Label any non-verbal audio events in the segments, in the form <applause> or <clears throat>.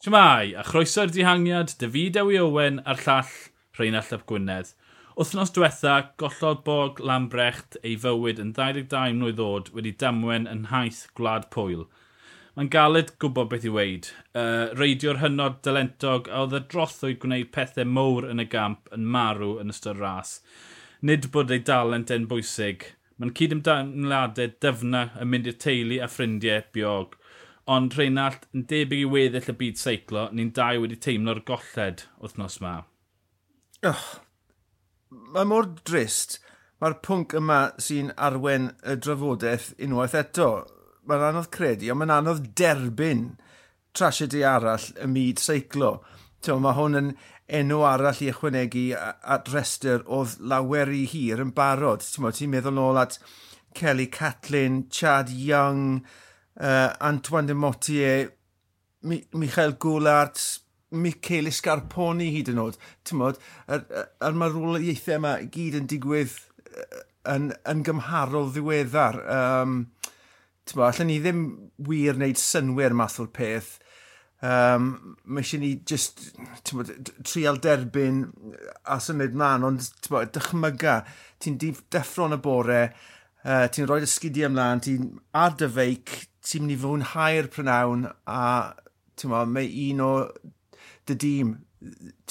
Siamai, a chroeso'r dihangiad, David Ewi Owen a'r llall Rheinald Ap Gwynedd. Wthnos diwetha, gollodd bog Lambrecht ei fywyd yn 22 mlynedd oed wedi damwen yn haith gwlad pwyl. Mae'n galed gwybod beth i weid. Uh, reidio'r hynod dalentog a oedd y drothwyd gwneud pethau mowr yn y gamp yn marw yn ystod ras. Nid bod ei dalent yn bwysig. Mae'n cyd ymdanladau dyfna yn mynd i'r teulu a ffrindiau biog ond Reinald yn debyg i weddill y byd seiclo, ni'n dau wedi teimlo'r golled wythnos yma. Oh, mae mor drist. Mae'r pwnc yma sy'n arwen y drafodaeth unwaith eto. Mae'n anodd credu, ond mae'n anodd derbyn trasiedi arall y myd seiclo. Tew, mae hwn yn enw arall i ychwanegu at rester oedd lawer i hir yn barod. Ti'n meddwl nôl at Kelly Catlin, Chad Young, uh, Antoine de Mottier, Mi Michael Goulart, Michael Scarponi hyd yn oed. Ti'n modd, a'r, ar marwolaethau yma gyd yn digwydd yn, yn gymharol ddiweddar. Um, ti'n modd, allan ni ddim wir wneud synwyr math o'r peth. Um, mae eisiau ni just bod, trial derbyn a symud mlaen, ond bod, dychmyga, ti'n deffro'n y bore, uh, ti'n rhoi ysgidiau ymlaen, ti'n ar dy feic, ti'n mynd i fwynhau'r prynawn a ma, mae un o dy dîm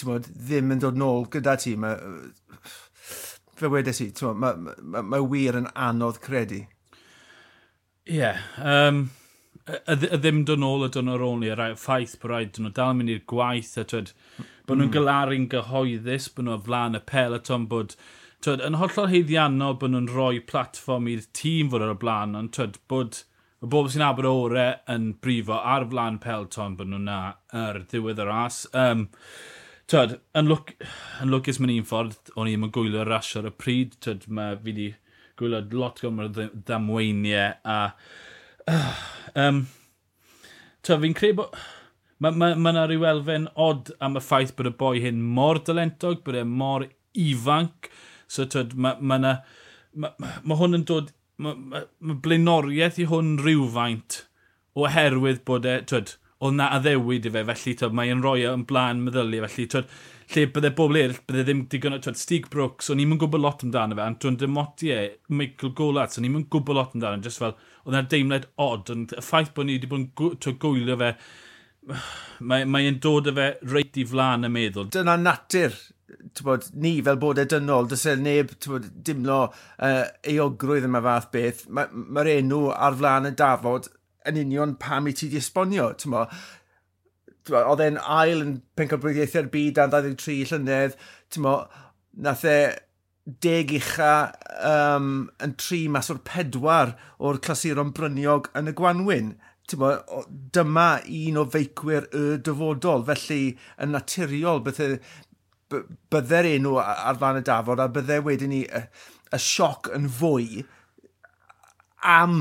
ma, ddim yn dod nôl gyda ti. Ma, fe wedes i, mae ma, ma, ma wir yn anodd credu. Ie. Yeah, um, y, y ddim dod nôl y dyn nhw'r only, y ffaith bod rhaid dyn nhw dal mynd i'r gwaith, a twyd, hmm. bod nhw'n mm. gylaru'n gyhoeddus, bod nhw o flaen y peleton, bod twyd, yn hollol heiddiannol bod nhw'n rhoi platform i'r tîm fod ar y blaen, ond twyd, bod y bobl sy'n abod ore yn brifo ar flaen pelton bod nhw'n na ar ddiwedd y ras. Um, twyd, yn, lwc, yn lwcus mewn un ffordd, o'n i'n ddim gwylio rasio ar y pryd, twyd, mae fi wedi gwylio lot gymryd ddamweiniau, a... <sighs> Uh, um, twyd, fi'n credu bod... Mae yna ma, ma, ma rhyw elfen od am y ffaith bod y boi hyn mor dylentog, bod e mor ifanc, So tyd, mae ma yna... Ma, ma hwn yn dod... Mae ma, ma blaenoriaeth i hwn rhywfaint oherwydd bod e... Twyd, oedd na addewid i fe, felly twyd, mae'n rhoi e yn blaen meddylu, felly twyd, lle bydde bobl eraill, bydde ddim digon o, twyd, Stig Brooks, o'n i'n gwybod lot amdano fe, Anton Demotier, Michael Golats, o'n i'n gwybod lot amdano, just fel, oedd na'r deimlad od, ond y ffaith bod ni wedi bod yn gwylio fe, mae'n mae dod o fe reit i flaen y meddwl. Dyna natur bod, ni fel bod e dynol, dys e neb bod, dimlo uh, eogrwydd yma fath beth, mae'r ma, enw ar flaen y dafod yn union pam i ti di esbonio. Oedd e'n ail yn pencabrwyddiaethau'r e'r byd am 23 llynedd, nath e deg ucha um, yn tri mas o'r pedwar o'r clasuron bryniog yn y Gwanwyn. Mo, dyma un o feicwyr y dyfodol, felly yn naturiol beth byddai'r enw ar fan y dafod a byddai wedyn ni y, y sioc yn fwy am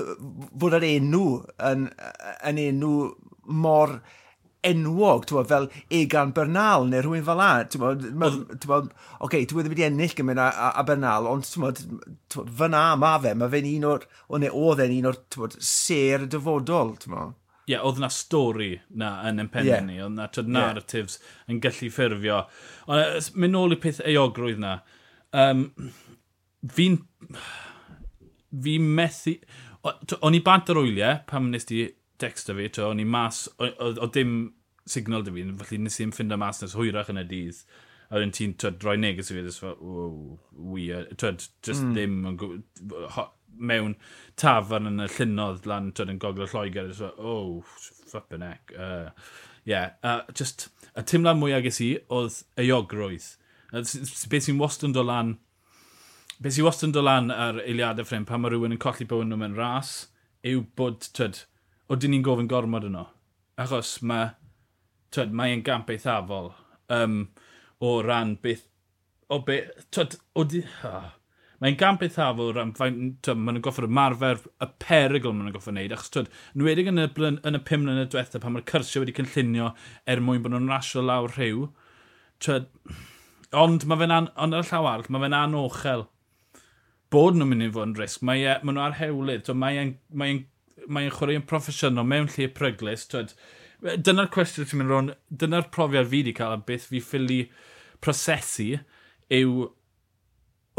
<laughs> fod yr enw yn, yn enw mor enwog, ti'n fel Egan Bernal neu rhywun fel la. Ti'n bod, oce, dwi wedi wedi ennill gymryd a, a, a Bernal, ond bod, fyna ma fe, mae fe'n un o'r, o neu oedd e'n un o'r ser dyfodol, ti'n bod yeah, oedd yna stori na yn yn pen yeah. ni, oedd yna tyd narratives yeah. yn gallu ffurfio. Ond mynd nôl i peth eogrwydd na, um, fi'n... Fi methu... O'n i bant ar wyliau pam nes di dexta fi, o'n i mas, o dim signal dy fi, felly nes i'n ffind mas nes hwyrach yn y dydd. A wedyn ti'n rhoi neges i fi, just fel, wow, weird. Twyd, just mm. ddim, yn mewn tafan yn y llunodd lan twyd yn gogl y Lloegr. So, oh, flippin' heck. Uh, yeah, uh, just, y teimlad mwyaf ges i oedd eogrwydd. Beth sy'n wastad yn dod lan, beth sy'n wastad yn dod lan ar eiliadau ffrind pan mae rhywun yn colli bywyd nhw mewn ras, yw bod, twyd, o dyn ni'n gofyn gormod yno. Achos mae, twyd, mae'n gamp eithafol um, o ran beth, o beth, twyd, o di, oh, ah. Mae'n gan beth afwr am faint, maen nhw'n goffer ymarfer y perygl maen nhw'n goffer wneud, achos twyd, yn wedig yn y, blyn, yn y pum mlynedd diwethaf pan mae'r cyrsio wedi cynllunio er mwyn bod nhw'n rasio lawr rhyw, twyd, ond mae fe'n an, ond ar y llaw arall, mae fe'n anochel bod nhw'n mynd i fod yn risg. Mae, e, maen nhw ar hewlydd, twyd, mae'n mae mae chwarae'n proffesiynol mewn lle pryglis, twyd, dyna'r cwestiwn sy'n mynd rôn, dyna'r profiad fi wedi cael a beth fi ffili prosesu yw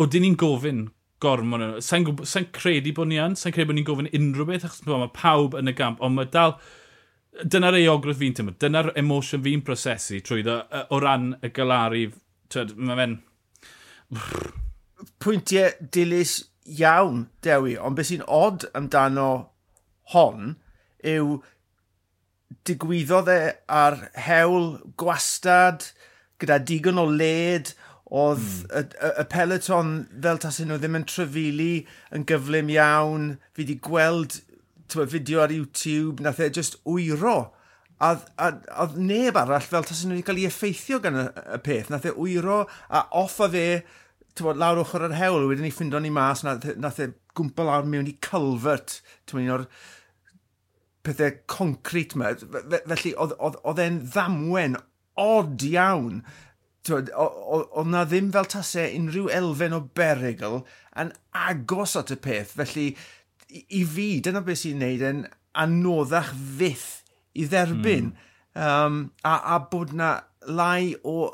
oedden ni'n gofyn gormod. Sa'n sa credu bod ni yn, sa'n credu bod ni'n gofyn unrhyw beth, achos mae pawb yn y gamp, ond mae dal... Dyna'r eogrwydd fi'n tymod, dyna'r emosiwn fi'n prosesu trwy ddo, o ran y galaru, mae fe'n... Pwyntiau dilys iawn, Dewi, ond beth sy'n od amdano hon yw digwyddodd e ar hewl gwastad, gyda digon o led, oedd mm. y, y, y peleton fel tasyn nhw ddim yn trefili yn gyflym iawn. Fi wedi gweld tywa, fideo ar YouTube, nath e just wyro. A a, a neb arall fel tasyn nhw wedi cael ei effeithio gan y, y peth. Nath e wyro a off offa fe tywa, lawr ochr yr hewl. Wedyn ni ffindo ni mas, nath, e, nath e gwmpa lawr mewn i culvert. Tywa, un o'r pethau concrete yma. Felly, oedd e'n ddamwen od iawn oedd na ddim fel tasau unrhyw elfen o berygl yn agos at y peth. Felly, i, i fi, dyna beth sy'n neud yn anoddach fyth i dderbyn. Mm. Um, a, a bod na lai o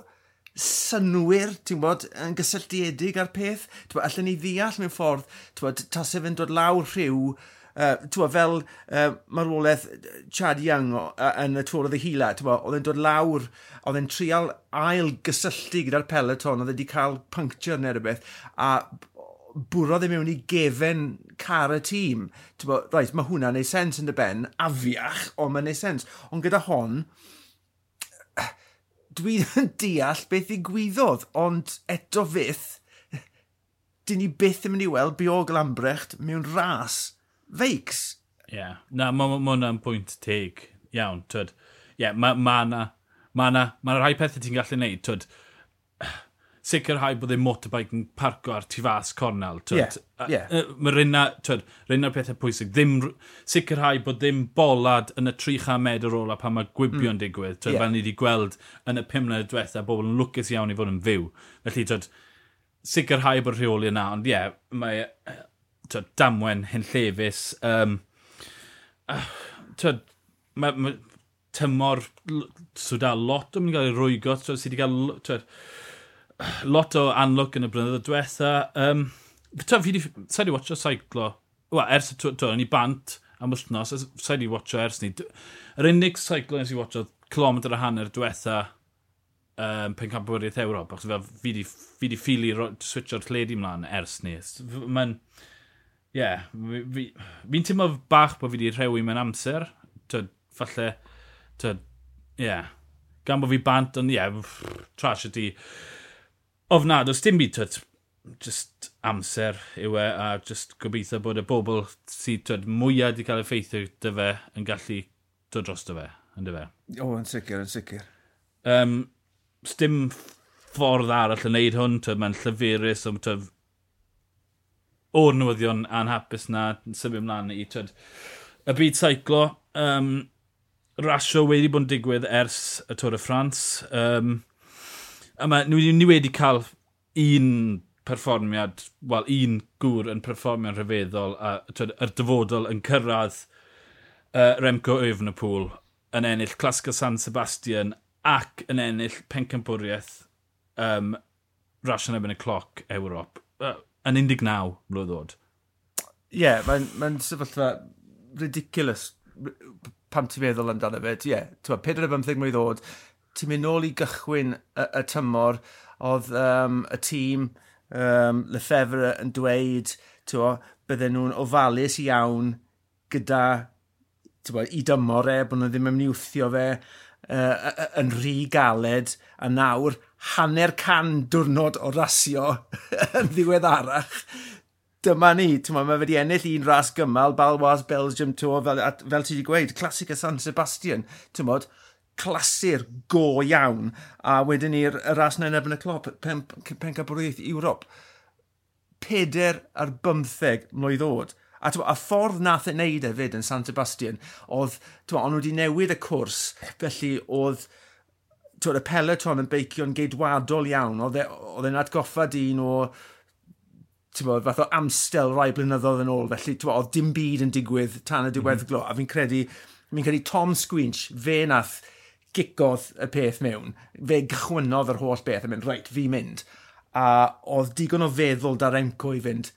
synwyr, ti'n bod, yn gysylltiedig ar peth. Bod, allan ni ddeall mewn ffordd, bod, tasau fe'n dod lawr rhyw uh, twa, fel uh, marwolaeth Chad Young uh, yn y Tŵr o Ddehila, oedd e'n dod lawr, oedd e'n trial ail gysylltu gyda'r peleton, oedd e wedi cael puncture neu rhywbeth, a bwrodd e mewn i gefen car y tîm. Bo, right, mae hwnna'n neud sens yn y ben, afiach, ond mae'n neud sens. Ond gyda hon, <sighs> dwi <laughs> yn deall beth i gwyddodd, ond eto fydd, dyn ni byth yn mynd i weld Biog Lambrecht mewn ras feics. Ie, yeah. na, mae hwnna'n pwynt teg iawn, twyd. Ie, yeah, mae ma na, ma na, ma rhai pethau ti'n gallu neud, twyd. <sighs> Sicrhau bod ei motorbike yn parco ar tu fas cornel, twyd. Yeah, yeah. Mae rinna, twyd, rinna'r pethau pwysig. Ddim, sicrhau bod ddim bolad yn y 300 medr ola pan mae gwibio'n mm. digwydd, twyd, yeah. fel ni wedi gweld yn y 5 mlynedd diwetha, bobl yn lwcus iawn i fod yn fyw. Felly, twyd, sicrhau bod rheoli yna, ond ie, yeah, mae damwen hyn llefus. Um, uh, ah, to, ma, ma, tymor swda lot o'n mynd i gael ei rwygo, sydd wedi cael to, lot o anlwg yn y blynyddoedd diwetha. Um, to, fi wedi, sa wedi watcho saiclo, Wel, ers y to, to, ni bant am wythnos, sa'i wedi watcho ers ni. Yr unig saiclo nes i watcho kilometr a hanner diwetha um, pen campwriaeth Ewrop, achos fi wedi ffili switcho'r lledi mlaen ers ni. Mae'n... So, ie, yeah, fi'n fi, fi teimlo bach bod fi wedi rhewi mewn amser. Tyd, falle, tyd, ie. Yeah. Gan bod fi bant, ond ie, yeah, trash ydi. Ofnad, os dim byd, tyd, just amser yw e, a just gobeithio bod y bobl sydd tyd, mwyaf wedi cael effeithio dy fe yn gallu dod dros dy fe, yn dy fe. O, yn sicr, yn sicr. Um, dim ffordd arall yn neud hwn, tyd, mae'n llyfurus, ond tyd, o'r newyddion anhapus na, symud ymlaen i, twyd, y byd seiclo, um, rasio wedi bod yn digwydd ers y Tôr y Ffrans. Um, a ma, ni, ni wedi cael un perfformiad, wel, un gŵr yn perfformio'n rhyfeddol a twyd, yr dyfodol yn cyrraedd uh, Remco Evenepoel yn ennill Clasca San Sebastian ac yn ennill pencampwriaeth um, rasian ebyn y cloc Ewrop. Uh, yn 19 mlynedd oed. Ie, yeah, mae'n mae sefyllfa ridiculous pam ti'n meddwl amdano fe. Ie, yeah, 45 mlynedd oed, ti'n mynd nôl i gychwyn y, y tymor, oedd um, y tîm um, Lefebvre yn dweud, tywa, bydden nhw'n ofalus iawn gyda tywa, i dymor e, bod nhw ddim yn mynd i wthio fe, uh, yn rhy galed, a nawr hanner can diwrnod o rasio <laughs> yn ddiweddarach. Dyma ni, mae ma wedi ennill un ras gymal, Balwas Belgium Tour, fel, at, fel ti wedi gweud, clasic y San Sebastian, ti'n modd, clasur go iawn, a wedyn ni'r ras na'n ebyn y clop, pen, pen, pen Ewrop. Peder ar bymtheg mlynedd oed. A twa, a ffordd nath e wneud e fyd yn San Sebastian, oedd, twa, ond wedi newid y cwrs, felly oedd, twa, y peleton yn beicio'n geidwadol iawn, e, oedd e'n atgoffa dyn o, ti'n fath o amstel rai blynyddoedd yn ôl, felly twa, oedd dim byd yn digwydd tan y mhm. diweddglo, mm -hmm. a fi'n credu, fi'n credu Tom Squinch, fe nath gicodd y peth mewn, fe gychwynodd yr holl beth, a mynd, reit, fi mynd. A oedd digon o feddwl dar enco i fynd,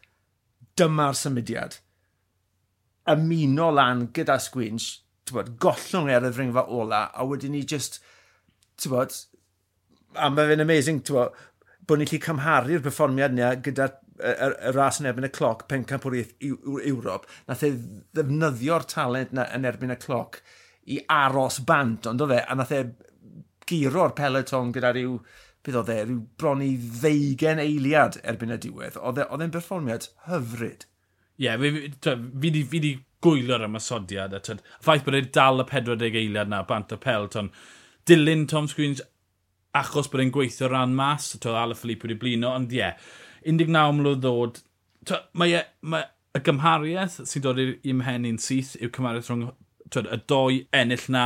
dyma'r symudiad ymuno lan gyda Squinch, bod, gollwng e ar y ddringfa ola, a wedyn ni just, bod, a mae fe'n amazing, bod, bod ni'n lli cymharu'r perfformiad ni gyda'r y, y ras yn erbyn y cloc pencamp o'r Ewrop, nath e ddefnyddio'r talent na yn erbyn y cloc i aros bant, ond o fe, a nath e giro'r peleton gyda rhyw, bydd oedd e, rhyw bron i ddeugen eiliad erbyn y diwedd. Oedd e, e'n berfformiad hyfryd. Ie, yeah, fi, twa, fi, fi di gwylio'r ymasodiad. A twa, ffaith bod e dal y 40 eiliad na, bant o pel. Twa, dilyn Tom Screens achos bod e'n gweithio ran mas. Twa, Ala Philippe wedi blino, ond ie. Yeah, 19 mlynedd ddod. Mae, e, mae y gymhariaeth sy'n dod i'r imhenu'n syth yw cymhariaeth rhwng twyd, y doi ennill na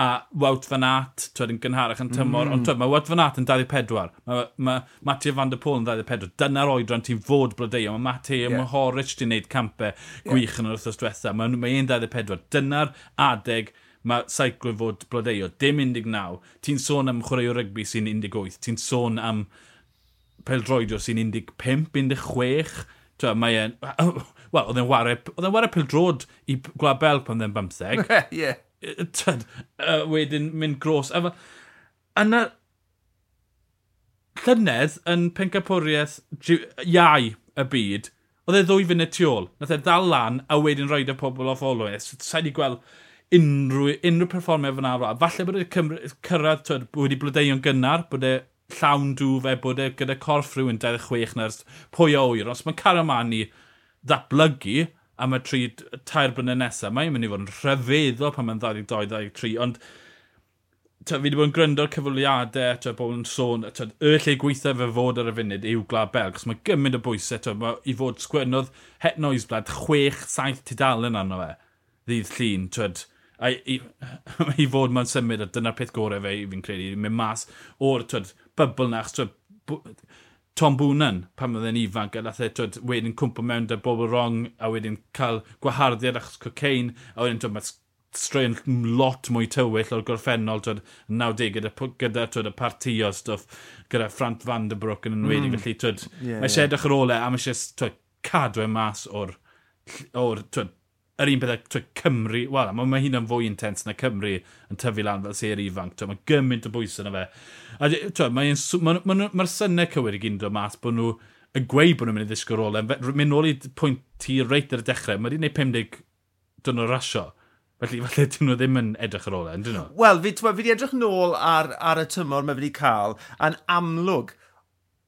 a Wout Van Aert, twyd, yn gynharach yn tymor, mm. ond twyd, mae Wout Van Aert yn 24, mae, mae Mathieu Van Der Pôl yn 24, dyna'r oedran ti'n fod blodeio, mae Mathieu yeah. Mohoric ti'n neud campau gwych yeah. yn yr wrthos diwetha, mae mae e'n 24, dyna'r adeg mae seiclo fod blodeio, dim 19, ti'n sôn am chwarae o rygbi sy'n 18, ti'n sôn am peldroedio sy'n 15, 16, Twa, mae e'n... Wel, oedd e'n wario, oedd e'n wario pildrod i Gwlad Belg pan ddim bymtheg. <laughs> Ie. Tyd, uh, wedyn mynd gros. A yna llynedd yn pencapwriaeth iau y byd, oedd e ddwy funud tu ôl. Nath e ddal lan a wedyn roed y pobl o olwys. Sa'i di gweld unrhyw, unrhyw perfformiad fyna ar Falle bod e cyrraedd twyd, wedi blodeuon gynnar, bod e llawn dŵf e bod e gyda corff rhywun 26 na'r pwy o wyr. Os mae Caramani ddatblygu am y tri, tair blynedd nesaf. Mae'n mynd i fod yn rhyfeddol pan mae'n 22-23, ond ta, fi wedi bod yn gwrando'r cyfwliadau, ta, bod yn sôn, ta, y lle gweithio fe fod ar y funud yw Gwlad Belg, cos mae gymaint o bwysau, ta, ma, i fod sgwennodd het noes blad, chwech, saith tudalen arno fe, ddydd llun, ta, a, i, <laughs> i fod ma'n symud, a dyna'r peth gorau fe, fi'n credu, mynd mas o'r, bybl na, chos, Tom Boonan pan oedd e'n ifanc a lath e twyd, wedyn cwmpo mewn da bobl rong a wedyn cael gwaharddiad achos cocaine a wedyn twyd, mae straen lot mwy tywyll o'r gorffennol twyd, 90 gyda, gyda twyd, y partio stwff gyda Frant van der Broek yn enwedig mm. felly twyd, yeah, mae eisiau yeah. edrych ar ôl e a mae eisiau cadw e mas o'r, or, twyd, yr un beth y Cymru, wel, mae ma hyn yn fwy intens na Cymru yn tyfu lan fel ser ifanc, mae gymaint o bwysau na fe. A mae'r ma, ma, ma, ma synnau cywir i gyn dod mas bod nhw yn gweud bod nhw'n mynd i ddisgwyl rolau, e, mynd nôl i pwynt ti reit ar y dechrau, mae wedi gwneud 50 dyn nhw rasio. Felly, <laughs> falle dyn nhw ddim yn edrych ar ôl e, dyn nhw? Wel, fi, fi wedi edrych nôl ar, ar y tymor mae wedi cael, a'n amlwg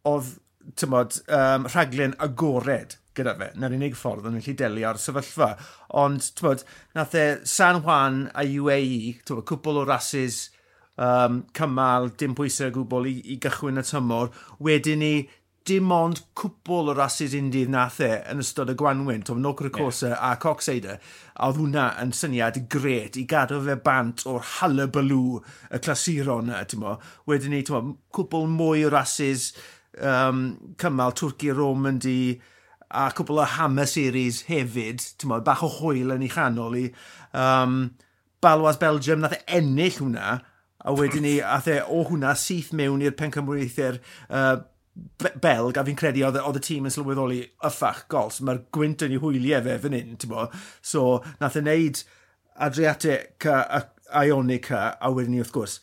oedd, tymod, um, rhaglen agored gyda fe. Na'r unig ffordd yn gallu delio ar sefyllfa. Ond, ti'n nath e San Juan a UAE, ti'n bod, cwpl o rasis um, cymal, dim pwysau gwbl i, i gychwyn y tymor. Wedyn ni, dim ond cwbl o rasis undydd nath e yn ystod y gwanwyn, tom Nocer y Corsa yeah. a Coxeider, a oedd hwnna yn syniad gret i gadw fe bant o'r halabalw y clasuron yna, ti'n mo. Wedyn ni, ti'n mo, cwbl mwy o rasis um, cymal, Twrci, Romandy, di, a cwbl o hammer series hefyd, ti'n modd, bach o hwyl yn ei chanol i. Um, Balwas Belgium nath e ennill hwnna, a wedyn ni, ath e o hwnna syth mewn i'r pencymwythyr uh, Belg, a fi'n credu oedd oedd y tîm yn sylweddoli yffach gols. Mae'r gwynt yn ei hwyliau fe fan hyn, ti'n modd. So, nath e wneud Adriatic a Ionica, a wedyn ni, wrth gwrs,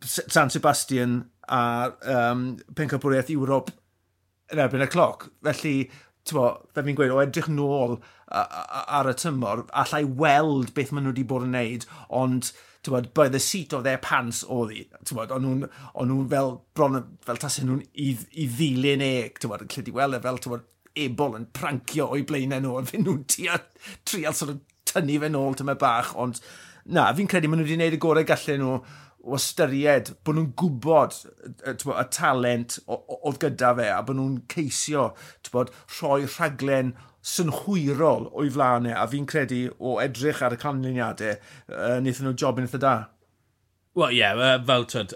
San Sebastian a um, Pencapwriaeth Ewrop yn erbyn y cloc. Felly, tymo, fe fi'n gweud, o edrych nôl ar y tymor, allai weld beth maen nhw wedi bod yn neud, ond tywod, by the seat of their pants oedd hi. Tywod, o'n nhw'n nhw fel bron, fel tasyn nhw'n i, i ddilyn e, tywod, yn lledu weld e fel, tywod, ebol yn prancio o'i blaenau nhw, a fy nhw'n trial sort of tynnu fe nôl tyma bach, ond na, fi'n credu maen nhw wedi gwneud y gorau gallen nhw o ystyried bod nhw'n gwybod bod, y talent oedd gyda fe a bod nhw'n ceisio bod, rhoi rhaglen synhwyrol o'i flanau a fi'n credu o edrych ar y canlyniadau uh, wnaethon nhw job yn eitha da. Wel ie, yeah, fel tyd,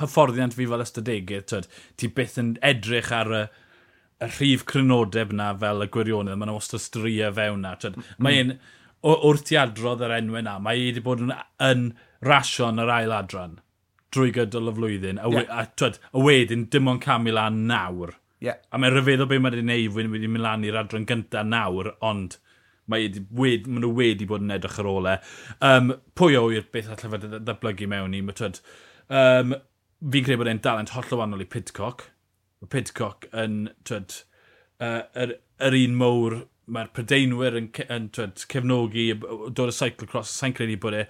hyfforddiant fi fel ystadegu, tyd, ti byth yn edrych ar y, y rhif crynodeb na fel y gwirionedd, mae'n wastad strio fewn na. Twyd, mm. Mae'n wrth i adrodd yr enwau na, mae wedi bod yn, yn rasio'n yr ail adran drwy gydol y flwyddyn. A, yeah. a, twed, a wedyn, dim ond cam i lan nawr. Yeah. A mae'n rhyfeddol beth mae'n ei wneud wedi mynd lan i'r adran gyntaf nawr, ond mae wedi, nhw wedi bod yn edrych ar ole. Um, pwy o i'r beth allai fod ddatblygu mewn i, mae twyd, um, fi'n credu bod e'n dalent holl o wannol i Pidcock. Mae Pidcock yn, twyd, uh, yr, yr un mowr, mae'r prydeinwyr yn, yn twyd, cefnogi, dod y cyclocross, sa'n credu bod e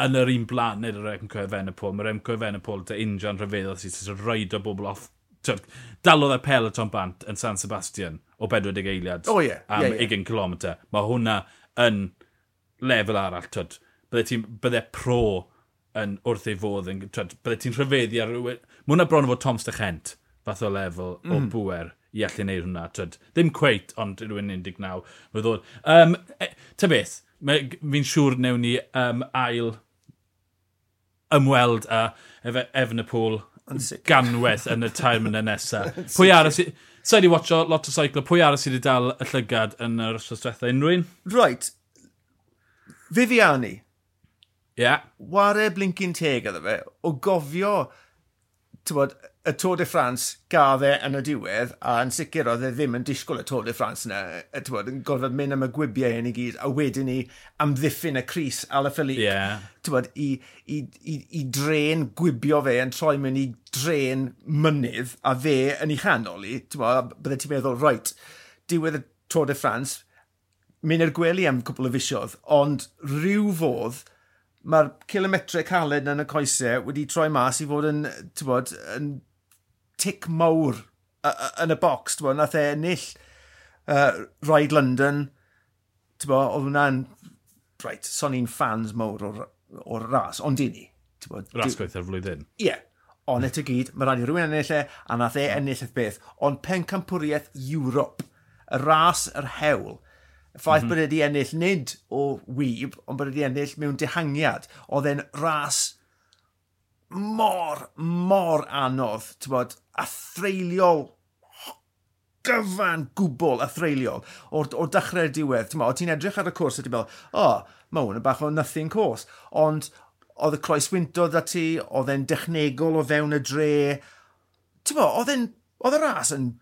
yn yr un blaned yr Remco Evenepoel. Mae'r Remco Evenepoel te injan rhyfeddol sydd sy'n rhaid o bobl off. Tyd, dalodd y peloton bant yn San Sebastian o 40 eiliad oh, yeah. am yeah, yeah. 20 km. Mae hwnna yn lefel arall. Tyd. Bydde, ti, bydde pro yn wrth ei fodd. yn... Tyd, bydde ti'n rhyfeddi ar rhywun... Mae hwnna bron o fod Tom Stachent fath o lefel mm. o bwer i allu gwneud hwnna. Tyd. Ddim cweit, ond rhywun 19. Fydd oedd... Um, e, ta beth, fi'n siŵr newn ni um, ail ymweld â ef Efnapol ganweth yn y tair mynd nesaf. <laughs> Pwy aros i... Sa i watcho lot o seiclo, pwy aros i wedi dal y llygad yn yr ysgol diwethaf unrhyw'n? Right. Viviani. Ie. Yeah. Ware blincyn teg iddo fe, o gofio, ti'n bod, y Tôr de France gadd e yn y diwedd, a yn sicr oedd e ddim yn disgwyl y Tôr de France yna, bod, yn gorfod mynd am y gwibiau hyn i gyd, a wedyn ni amddiffyn y Cris Alaphilippe, yeah. bod, i, i, i, i dren gwibio fe yn troi mewn i dren mynydd, a fe yn ei chanol i, bydde ti'n meddwl, right, diwedd y Tôr de France, mynd i'r gwely am cwbl o fisiodd, ond rhyw fodd, mae'r kilometre caled yn y coesau wedi troi mas i fod yn, bod, yn tic mawr yn y bocs. Bo, nath e ennill uh, Ride London. Bo, oedd hwnna'n... Right, son i'n fans mawr o'r, or ras, ond i ni. Bo, ras gwaith ar flwyddyn. Ie, yeah. ond eto gyd, mae rhaid i rhywun ennill e, a nath e ennill eith beth. Ond pencampwriaeth Ewrop, y ras yr hewl, y ffaith mm -hmm. bod wedi ennill nid o wyb, ond bod wedi ennill mewn dehangiad. Oedd e'n ras mor, mor anodd, ti'n bod, athreiliol gyfan gwbl athreiliol o'r, or dechrau'r diwedd. Ti'n ti'n edrych ar y cwrs a ti'n meddwl, o, oh, mae hwn yn bach o nothing course. Ond oedd y croeswynto dda ti, oedd e'n dechnegol o fewn y dre. Ti'n mo, oedd e'n, oedd y ras yn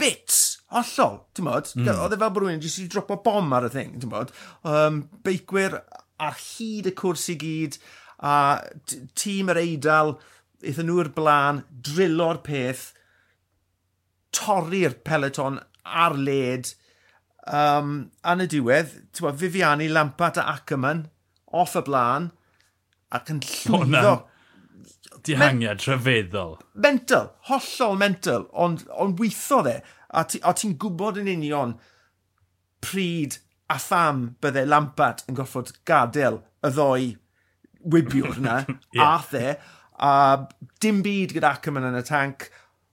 bits hollol, ti'n modd? Mm. Oedd e fel bod rhywun jyst i dropo bom ar y thing, ti'n modd? Um, beicwyr ar hyd y cwrs i gyd, a tîm yr Eidal, eithon nhw'r blaen, drilo'r peth, torri'r peleton ar led, um, yn y diwedd, ti'n Viviani, Lampart a Ackerman, off y blaen, ac yn llwyddo... Dihangiad rhyfeddol. Mental, hollol mental, ond on weitho dde. A ti'n ti gwybod yn union pryd a pham byddai Lampart yn goffod gadael y ddoi wibiwr yna, yeah. <laughs> ath e, a dim byd gyda Ackerman yn y tank,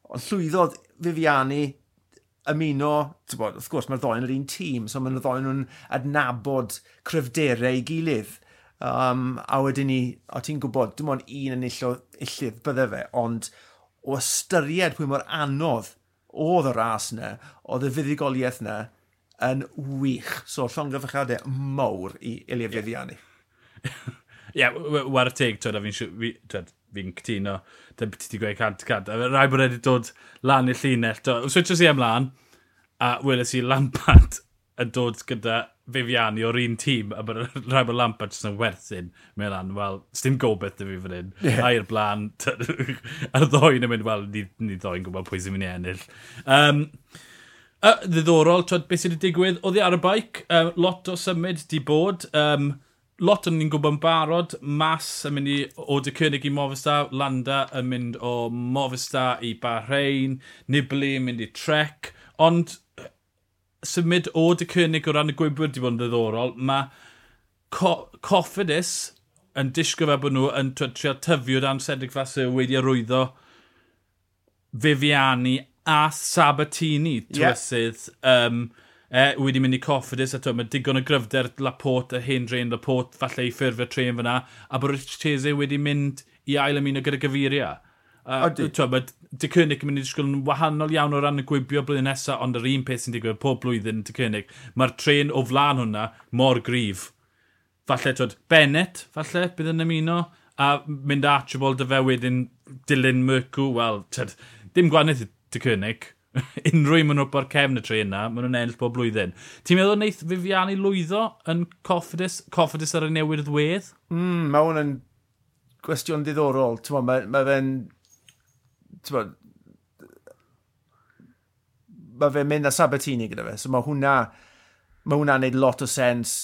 ond llwyddodd Viviani ymuno, bod, wrth gwrs mae'r ddoen yr un tîm, so mae'r ddoen nhw'n adnabod cryfderau i gilydd. Um, a wedyn ni, o ti'n gwybod, dim ond un yn illo illydd bydde fe, ond o ystyried pwy mor anodd oedd y ras yna, oedd y fuddigoliaeth yna yn wych. So llongyfachadau mawr i Elia Feddiani. Yeah. <laughs> yeah, war y teg, twyd, a fi'n fi, fi'n cytuno, dy beth ti wedi gweud cant cant. A rai bod wedi dod lan i'r llinell. Switches i ymlaen, a weles i Lampard <laughs> yn dod gyda Fifiani o'r un tîm, a bod <laughs> rai bod Lampard jyst yn werthyn. Mae'n lan, wel, sdim gobeith dy fi fan hyn. Yeah. A i'r blaen, <laughs> a'r ddoen yn mynd, wel, ni, ni ddoen gwybod pwy sy'n mynd i ennill. Um, a, ddiddorol, twyd, beth sydd wedi digwydd, oedd i ar y baic, um, lot o symud di bod, um, lot o'n ni'n gwybod yn barod, Mas yn mynd i o dy cynnig i Movistar, Landa yn mynd o Movistar i Bahrein, Nibli yn mynd i Trek, ond symud o dy cynnig o ran y gwybod wedi bod yn ddiddorol, mae co Coffidus yn disgo fe bod nhw yn trio tyfu o dan Cedric Fasser wedi arwyddo Viviani a Sabatini twysydd. Yeah. Um, e, wedi mynd i Coffidus, a mae digon o gryfder Laporte a hen dren Laporte, falle i ffurfio tren fyna, a bod Richese wedi mynd i ail ymuno gyda gyfuriau. Uh, e, mae Dy Cynnig yn mynd i ddisgwyl yn wahanol iawn o ran y gwibio blwyddyn nesaf, ond yr un peth sy'n digwydd pob blwyddyn Dy Cynnig, mae'r tren o flan hwnna mor grif. Falle, twyd, Bennett, falle, bydd yn ymuno, a mynd Archibald a fe wedyn Dylan Mercw, wel, twyd, dim gwanaeth Dy Cynnig, unrhyw un maen nhw'n bod cefn y tre yna, maen nhw'n ennill bob blwyddyn. Ti'n meddwl wneud Fifiani lwyddo yn coffidus, coffidus ar y newid ddwedd? Mm, mae hwn yn gwestiwn diddorol. Mae, ma, mae fe'n... Mae fe'n mynd â Sabatini gyda fe, so mae hwnna... Mae hwnna'n neud lot o sens.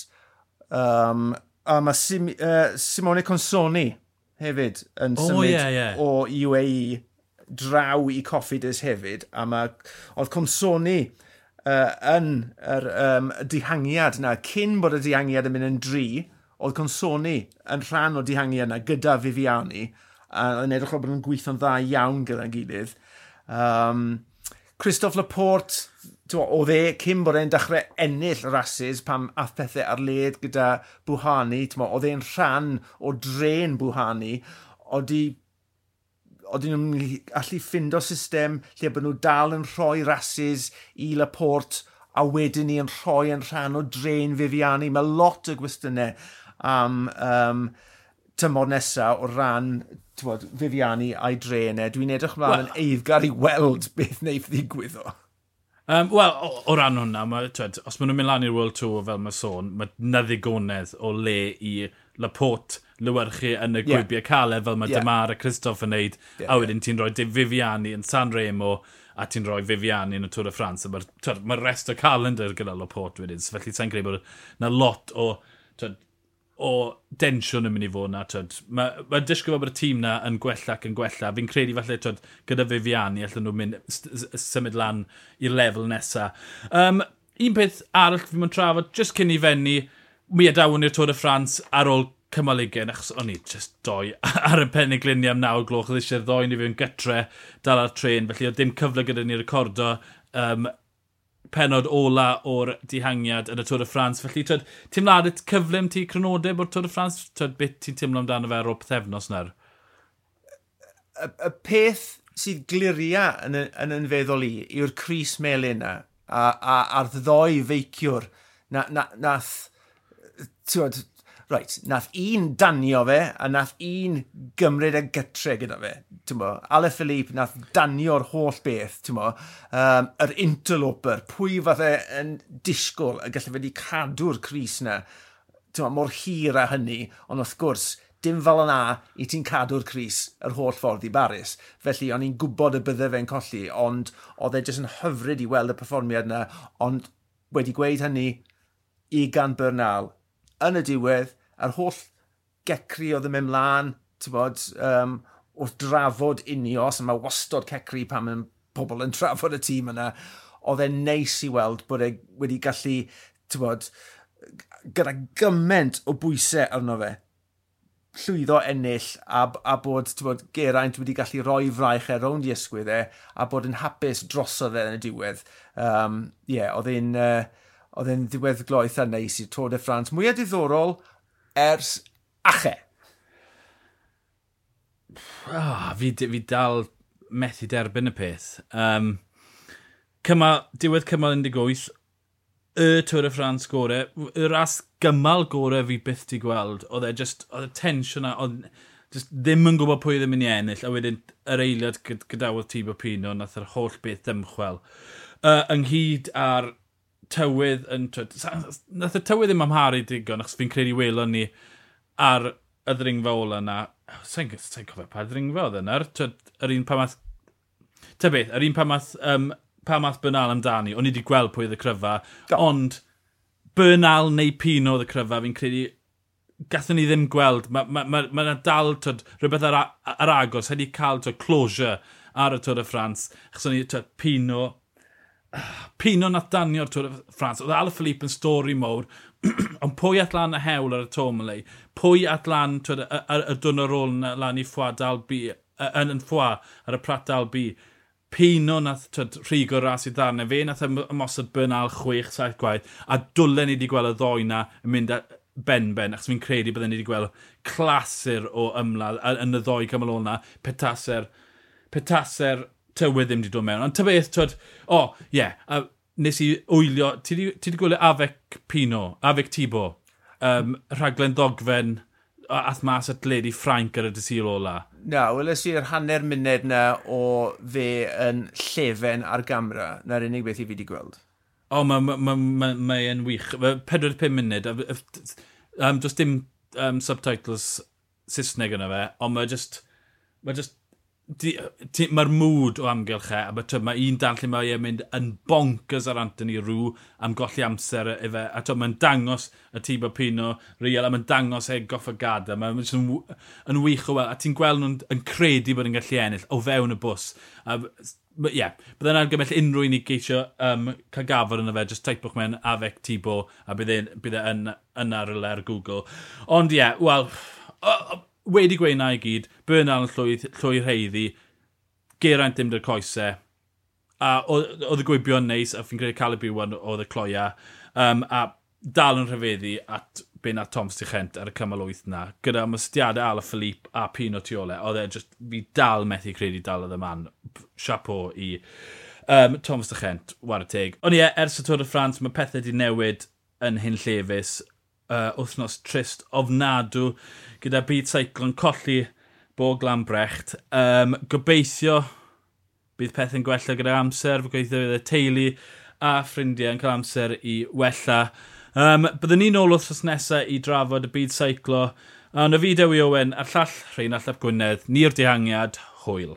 Um, a mae Sim, uh, Simone Consoni hefyd yn symud oh, yeah, yeah. o UAE draw i Coffidus hefyd, a mae, oedd Consoni uh, yn yr um, dihangiad na, cyn bod y dihangiad yn mynd yn dri, oedd Consoni yn rhan o dihangiad na gyda Viviani, a yn edrych o bod yn gweithio'n dda iawn gyda'n gilydd. Um, Christophe Laporte, oedd e cyn bod e'n dechrau ennill rhasys pam ath pethau ar led gyda Bwhani, oedd e'n rhan o dren Bwhani, oedd oedden nhw'n allu ffindo system lle bod nhw dal yn rhoi rhasys i Laporte a wedyn ni yn rhoi yn rhan o dren Fifiani. Mae lot o gwestiynau am um, tymor nesaf o ran tywod, Fifiani a'i drenau. Dwi'n edrych mlaen well, yn eiddgar i weld beth wneud ddigwydd o. Um, Wel, o, o ran hwnna, ma, twed, os maen nhw'n mynd lan i'r World Tour fel mae sôn, mae na ddigonedd o le i Laporte lywyrchu yn y gwybiau yeah. caled fel mae yeah. Dymar a Christoph yn neud, yeah, a wedyn yeah. ti'n rhoi Viviani yn San Remo, a ti'n rhoi Viviani yn y Tŵr y Ffrans. Mae'r ma, rest o calendar gyda Loport wedyn, so felly sa'n credu bod yna lot o, twyd, o densiwn yn mynd i fod na. Mae ma disgwyl bod y tîm na yn gwella ac yn gwella. Fi'n credu falle twyd, gyda Viviani allan nhw'n mynd symud lan i'r lefel nesaf. Um, un peth arall fi'n mynd trafod, just cyn i fenni, mi adawn i'r Tôr y Ffrans ar ôl cymal ugen, achos o'n i just doi <laughs> ar y peniglunia am nawr gloch, oedd eisiau ddoi ni fi'n gytre dal ar tren, felly oedd dim cyfle gyda ni recordo um, penod ola o'r dihangiad yn y Tôr y Ffrans. Felly, ti'n twyd, y cyflym ti crynodeb o'r Tôr y Ffrans? Twyd, beth ti'n teimlo amdano fe ar ôl pethefnos nawr? Y, y peth sydd gliria yn, yn yn feddwl i yw'r Cris Melin na a, a, a'r ddoi feiciwr na, na, nath, tywed, Right, nath un danio fe, a nath un gymryd y gytre gyda fe. Ale Philippe nath danio'r holl beth, ti'n bo, um, yr interloper, pwy fath e yn disgwyl y gallu wedi cadw'r Cris na, bo, mor hir a hynny, ond wrth gwrs, dim fel yna i ti'n cadw'r Cris yr holl ffordd i Baris. Felly, o'n i'n gwybod y bydde fe'n colli, ond oedd e jyst yn hyfryd i weld y perfformiad yna, ond wedi gweud hynny i gan Bernal, yn y diwedd, yr holl gecri oedd yn mynd mlaen, bod, um, wrth drafod unios, a mae wastod cecri pan mae pobl yn trafod y tîm yna, oedd e'n neis i weld bod e wedi gallu, bod, gyda gymaint o bwysau arno fe llwyddo ennill a, a bod bod Geraint wedi gallu rhoi fraich e rownd i ysgwydd e a bod yn hapus drosodd e yn y diwedd. Um, yeah, oedd e'n uh, oedd e'n ddiweddgloeth a neis i'r Tôr de France. Mwyaf diddorol ers ache. Oh, fi, fi dal methu derbyn y peth. Um, cymal, diwedd cymal 18, y Tŵr y Ffrans gore, y ras gymal gore fi byth di gweld, oedd e just, oedd y tensiwn na, oedd just ddim yn gwybod pwy ddim yn i ennill, a wedyn yr eiliad gydawodd Tibo Pino, nath yr holl beth dymchwel. Uh, ynghyd ar tywydd yn... Nath y tywydd ddim amharu digon, achos fi'n credu welon ni ar y ddringfa ola yna. Sa'n sa cofio pa ddringfa oedd yna? Yr un pa math... Ta beth, yr un pa math, um, pa math Bernal amdani. O'n i wedi gweld pwy oedd y cryfa, Go. ond Bernal neu Pino oedd y cryfa, fi'n credu gathon ni ddim gweld. Mae yna ma, ma, ma dal tyd, rhywbeth ar, ar agos, hynny cael tyd, closure ar y Tôr y Ffrans. Chos o'n i, tyd, Pino, Pino nath danio'r Tŵr y Ffrans. Oedd Ala Alaphilippe yn stori mowr, <clears throat> ond pwy at lan y hewl ar y Tomley, pwy at lan y, y, y dwn ar ôl na, lan i ffwa dalbi, yn, yn ffwa ar y prat dalbi. Pino nath twyd, rhigo ras i ddarnau, fe nath ymosod Bernal 6-7 gwaith, a dwlen ni wedi gweld y ddoi na yn mynd ben-ben, achos fi'n credu byddwn ni wedi gweld clasur o ymladd yn y ddoi cymal o'na, petaser, petaser tywydd ddim wedi dod mewn. Ond ty beth, twyd, o, oh, ie, yeah, a nes i wylio, ti wedi gwylio Afec Pino, Afec Tibo, um, rhaglen ddogfen ath mas at Lady Frank ar y dysil ola. Na, weles i'r hanner munud na o fe yn llefen ar gamra. Na'r unig beth i fi wedi gweld. O, mae'n mae ma, ma, ma, ma wych. 45 munud. Um, does dim um, subtitles Saesneg yna fe, ond mae just, mae just mae'r mood o amgylch e, a mae ma un dan lle mae e'n mynd yn bonkers ar Anthony Rw am golli amser e- efe, a to, mae'n dangos y tîm o Pino real, a mae'n dangos e goff y gada, mae'n yn, yn wych o wel, a ti'n gweld nhw'n yn credu bod yn gallu ennill o fewn y bws. A, ie, yeah, byddai'n argymell unrhyw un i geisio um, cael gafod yna fe, just taipwch mewn afec Tibo, a bydd e'n e yn, yn ar y Google. Ond ie, yeah, wel, wedi gweud na i gyd, Bernal yn llwyr llwy rheiddi, Geraint ddim dy'r coesau, a oedd y gwibio'n neis, a fi'n credu cael y byw oedd y cloia, um, a dal yn rhyfeddu at be a Tom Stichent ar y cymal 8 na, gyda ymwstiadau Ala Philippe a Pino Tiole, oedd e just, fi dal methu credu dal oedd y man, chapeau i um, Tom Stichent, war y teg. Ond ie, ers y Tôr y Ffrans, mae pethau wedi newid yn hyn llefus, uh, wythnos trist ofnadw gyda byd seiclo'n colli bo Glambrecht. Um, gobeithio bydd pethau'n gwella gyda amser, fe gobeithio bydd y teulu a ffrindiau yn cael amser i wella. Um, byddwn ni'n ôl wythnos nesaf i drafod y byd seiclo. A na fi Dewi Owen, a'r llall Rheinald Ap Gwynedd, ni'r dihangiad, hwyl.